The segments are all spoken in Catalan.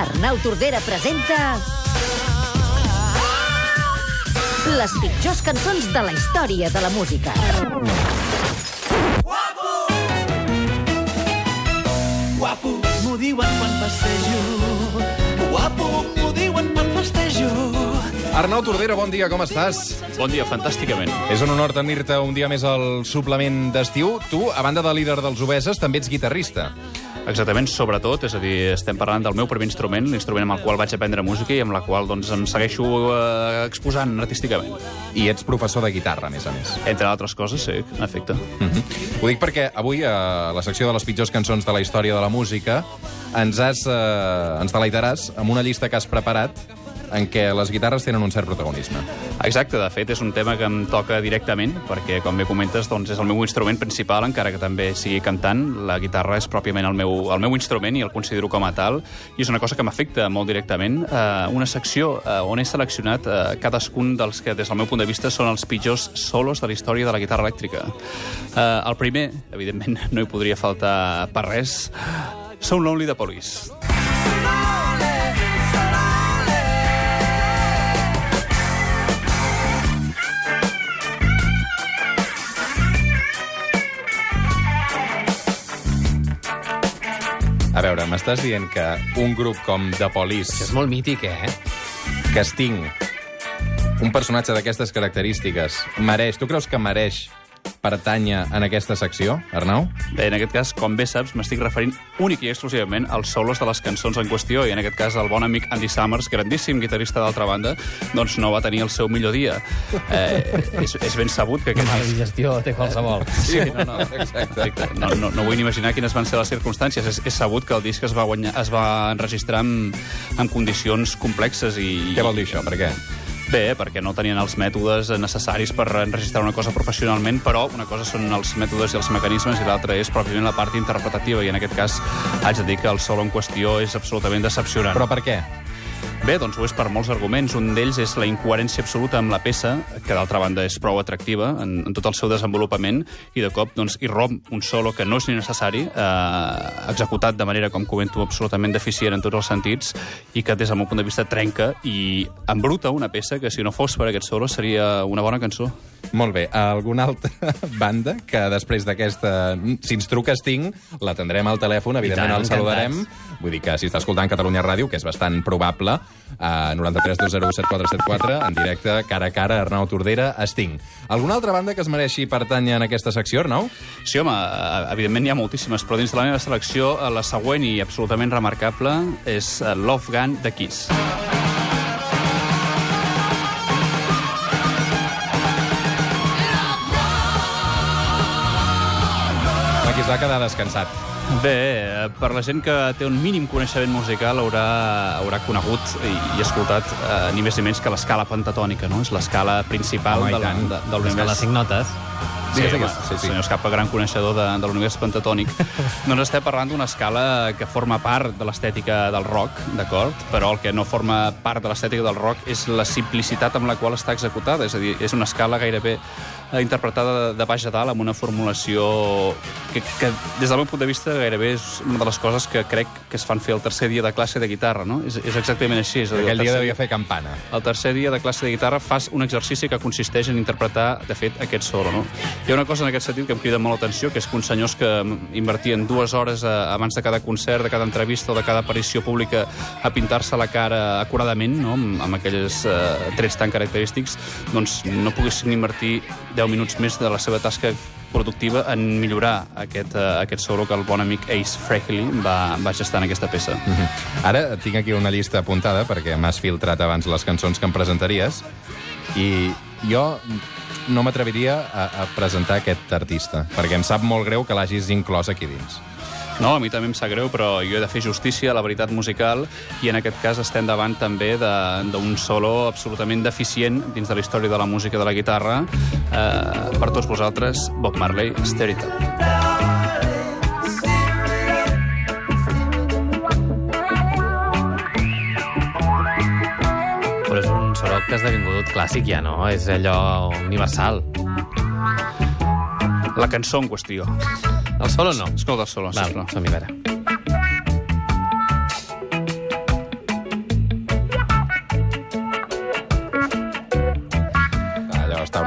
Arnau Tordera presenta... Les pitjors cançons de la història de la música. Guapo, m'ho diuen quan passejo. Guapo, m'ho diuen quan festejo. Arnau Tordera, bon dia, com estàs? Bon dia, fantàsticament. És un honor tenir-te un dia més al suplement d'estiu. Tu, a banda de líder dels Obeses, també ets guitarrista. Exactament, sobretot, és a dir, estem parlant del meu primer instrument, l'instrument amb el qual vaig aprendre música i amb la qual doncs, em segueixo eh, exposant artísticament. I ets professor de guitarra, a més a més. Entre altres coses, sí, en efecte. Mm -hmm. Ho dic perquè avui, a la secció de les pitjors cançons de la història de la música, ens, has, eh, ens deleitaràs amb una llista que has preparat en què les guitarres tenen un cert protagonisme. Exacte, de fet, és un tema que em toca directament, perquè, com bé comentes, doncs, és el meu instrument principal, encara que també sigui cantant. La guitarra és pròpiament el meu, el meu instrument i el considero com a tal, i és una cosa que m'afecta molt directament. Eh, una secció eh, on he seleccionat eh, cadascun dels que, des del meu punt de vista, són els pitjors solos de la història de la guitarra elèctrica. Eh, el primer, evidentment, no hi podria faltar per res, So Lonely de Police. A veure, m'estàs dient que un grup com The Police, És molt mític, eh? que Sting, un personatge d'aquestes característiques, mereix... Tu creus que mereix pertànyer en aquesta secció, Arnau? Bé, en aquest cas, com bé saps, m'estic referint únic i exclusivament als solos de les cançons en qüestió, i en aquest cas el bon amic Andy Summers, grandíssim guitarrista d'altra banda, doncs no va tenir el seu millor dia. Eh, és, és ben sabut que aquest... Mala digestió té qualsevol. Sí, no, no, exacte. No, no, no vull ni imaginar quines van ser les circumstàncies. És, és sabut que el disc es va, guanyar, es va enregistrar en, en condicions complexes i... Què vol dir això? Per què? Bé, perquè no tenien els mètodes necessaris per enregistrar una cosa professionalment, però una cosa són els mètodes i els mecanismes i l'altra és pròpiament la part interpretativa, i en aquest cas haig de dir que el solo en qüestió és absolutament decepcionant. Però per què? Bé, doncs ho és per molts arguments. Un d'ells és la incoherència absoluta amb la peça, que d'altra banda és prou atractiva en, en tot el seu desenvolupament, i de cop doncs, irromp un solo que no és ni necessari, eh, executat de manera, com comento, absolutament deficient en tots els sentits, i que des del meu punt de vista trenca i embruta una peça que si no fos per aquest solo seria una bona cançó. Molt bé. Alguna altra banda que després d'aquesta... Si ens truca Sting, l'atendrem al telèfon, evidentment tant, el saludarem. Vull dir que si està escoltant Catalunya Ràdio, que és bastant probable, a 93 201 7474, en directe, cara a cara, Arnau Tordera, Sting. Alguna altra banda que es mereixi pertànyer en aquesta secció, Arnau? Sí, home, eh, evidentment n'hi ha moltíssimes, però dins de la meva selecció, eh, la següent i absolutament remarcable és eh, Love Gun de Kiss. Aquí es va quedar descansat. Bé, per la gent que té un mínim coneixement musical haurà, haurà conegut i, i escoltat eh, ni més ni menys que l'escala pentatònica, no? És l'escala principal Home, i del, tant. de, del És que univers. les cinc notes. Sí, Digues, home. Sí, sí. senyor Escapa, gran coneixedor de, de l'univers pentatònic. doncs estem parlant d'una escala que forma part de l'estètica del rock, d'acord? Però el que no forma part de l'estètica del rock és la simplicitat amb la qual està executada. És a dir, és una escala gairebé eh, interpretada de, de baix a dalt amb una formulació que, que, des del meu punt de vista, gairebé és una de les coses que crec que es fan fer el tercer dia de classe de guitarra, no? És, és exactament així. És dir, el Aquell dia devia fer campana. el tercer dia de classe de guitarra fas un exercici que consisteix en interpretar, de fet, aquest solo. No? Hi ha una cosa en aquest sentit que em crida molt l'atenció, que és que uns senyors que invertien dues hores abans de cada concert, de cada entrevista o de cada aparició pública a pintar-se la cara acuradament, no? amb, amb aquells eh, trets tan característics, doncs no poguessin invertir 10 minuts més de la seva tasca productiva en millorar aquest, uh, aquest solo que el bon amic Ace Frehley va, va gestar en aquesta peça. Ara tinc aquí una llista apuntada, perquè m'has filtrat abans les cançons que em presentaries, i jo no m'atreviria a, a presentar aquest artista, perquè em sap molt greu que l'hagis inclòs aquí dins. No, a mi també em sap greu, però jo he de fer justícia a la veritat musical i en aquest cas estem davant també d'un solo absolutament deficient dins de la història de la música de la guitarra. Eh, per tots vosaltres, Bob Marley, Stir Soroc que ha esdevingut clàssic ja, no? És allò universal. La cançó en qüestió. El solo no. Escolta el solo, Val, sisplau. som-hi, a veure.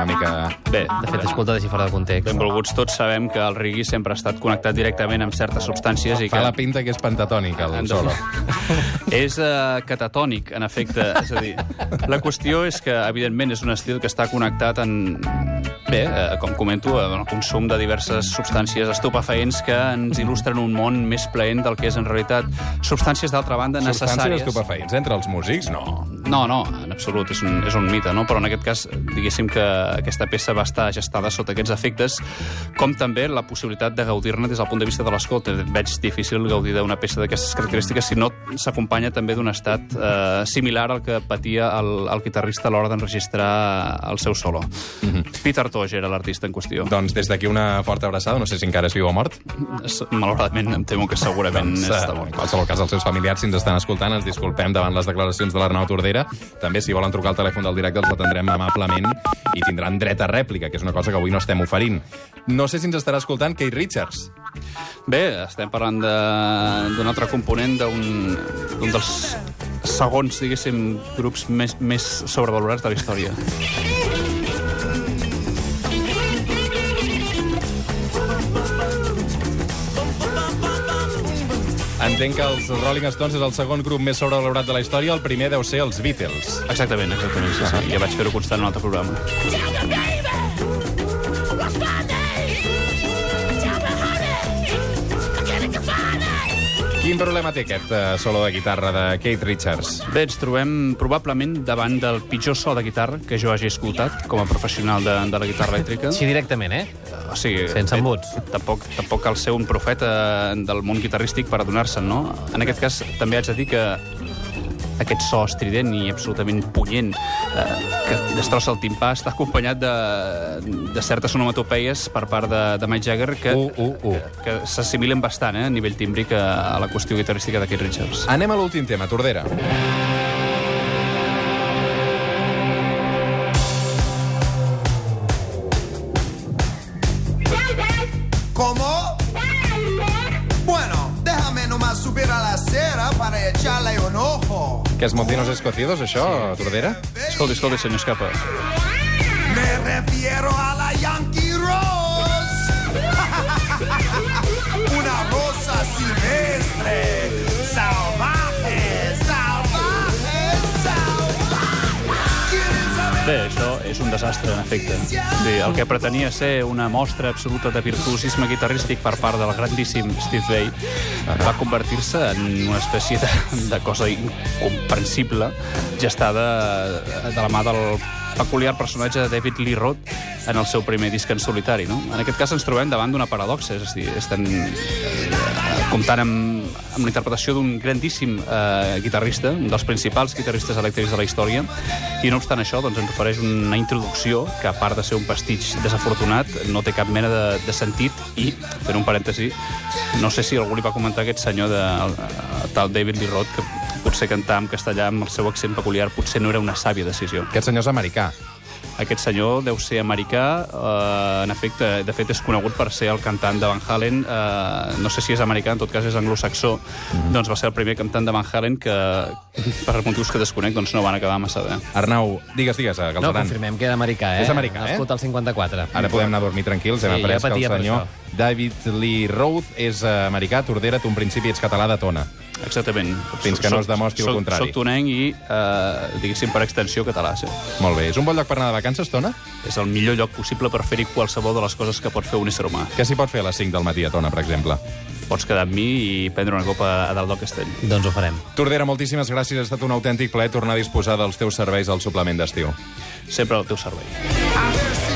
Mica... Bé, De fet, escolta, deixi fora de context. benvolguts tots sabem que el reggae sempre ha estat connectat directament amb certes substàncies i Fa que... la pinta que és pentatònic, el En solo. és uh, catatònic, en efecte. És a dir, la qüestió és que, evidentment, és un estil que està connectat en... Bé, uh, com comento, en el consum de diverses substàncies estupefaents que ens il·lustren un món més plaent del que és en realitat. Substàncies, d'altra banda, Substàncies necessàries. estupefaents entre els músics? No. No, no, en absolut, és un, és un mite, no? Però en aquest cas, diguéssim que aquesta peça va estar gestada sota aquests efectes, com també la possibilitat de gaudir-ne des del punt de vista de l'escolta. Veig difícil gaudir d'una peça d'aquestes característiques si no s'acompanya també d'un estat eh, similar al que patia el, el guitarrista a l'hora d'enregistrar el seu solo. Mm -hmm. Peter Tosh era l'artista en qüestió. Doncs des d'aquí una forta abraçada, no sé si encara és viu o mort. Malauradament, em temo que segurament Doncs, està eh, mort. en qualsevol cas, els seus familiars, si ens estan escoltant, ens disculpem davant les declaracions de l'Arnau Tordera. També, si volen trucar al telèfon del directe, els atendrem amablement i tindran dret a rèplica, que és una cosa que avui no estem oferint. No sé si ens estarà escoltant Kate Richards. Bé, estem parlant d'un altre component d'un dels segons, diguéssim, grups més, més sobrevalorats de la història. Entenc que els Rolling Stones és el segon grup més sobrevalorat de la història, el primer deu ser els Beatles. Exactament, exactament, sí, sí. Ja vaig fer-ho constant en un altre programa. Quin problema té aquest uh, solo de guitarra de Kate Richards? Bé, ens trobem probablement davant del pitjor so de guitarra que jo hagi escoltat com a professional de, de la guitarra elèctrica. Així directament, eh? O sigui, Sense embuts. Tampoc, tampoc cal ser un profeta del món guitarrístic per adonar-se'n, no? En aquest cas, també haig de dir que aquest so estrident i absolutament punyent eh, que destrossa el timpà està acompanyat de, de certes onomatopeies per part de, de Mike Jagger que, Uh, uh, uh. que s'assimilen bastant eh, a nivell tímbric a, a la qüestió guitarrística de Keith Richards. Anem a l'últim tema, Tordera. ¿Cómo? Que es motinos escocidos, això, Tordera? Escolti, escolti, senyor Escapa. Me refiero a la Yankee Rose. Una rosa silvestre. Salvaje, salvaje, salvaje. Bé, això és un desastre, en efecte. Bé, el que pretenia ser una mostra absoluta de virtuosisme guitarrístic per part del grandíssim Steve Vai va convertir-se en una espècie de, de cosa incomprensible gestada de la mà del peculiar personatge de David Lee Roth en el seu primer disc en solitari. No? En aquest cas ens trobem davant d'una paradoxa, és a dir, estem eh, comptant amb, amb la interpretació d'un grandíssim eh, guitarrista, un dels principals guitarristes elèctrics de la història, i no obstant això doncs, ens ofereix una introducció que, a part de ser un pastitx desafortunat, no té cap mena de, de sentit i, fent un parèntesi, no sé si algú li va comentar aquest senyor de, tal David Lee Roth que potser cantar en castellà amb el seu accent peculiar potser no era una sàvia decisió. Aquest senyor és americà. Aquest senyor deu ser americà, eh, en efecte, de fet és conegut per ser el cantant de Van Halen, eh, no sé si és americà, en tot cas és anglosaxó, doncs va ser el primer cantant de Van Halen que, per motius que desconec, doncs no van acabar massa bé. Arnau, digues, digues, a No, Galceran. confirmem que era americà, eh? És americà, eh? Nascut al 54. Ara podem anar a dormir tranquils, hem Sí, après ja que el senyor això. David Lee Roth és americà, Tordera, tu en principi ets català de tona. Exactament. Fins que no es demostri el contrari. Soc tonenc i, eh, diguéssim, per extensió català, sí. Molt bé. És un bon lloc per anar de vacances, Tona? És el millor lloc possible per fer-hi qualsevol de les coses que pot fer un ésser humà. Què s'hi pot fer a les 5 del matí a Tona, per exemple? Pots quedar amb mi i prendre una copa a dalt del castell. Doncs ho farem. Tordera, moltíssimes gràcies. Ha estat un autèntic plaer tornar a disposar dels teus serveis al suplement d'estiu. Sempre al teu servei. A ver si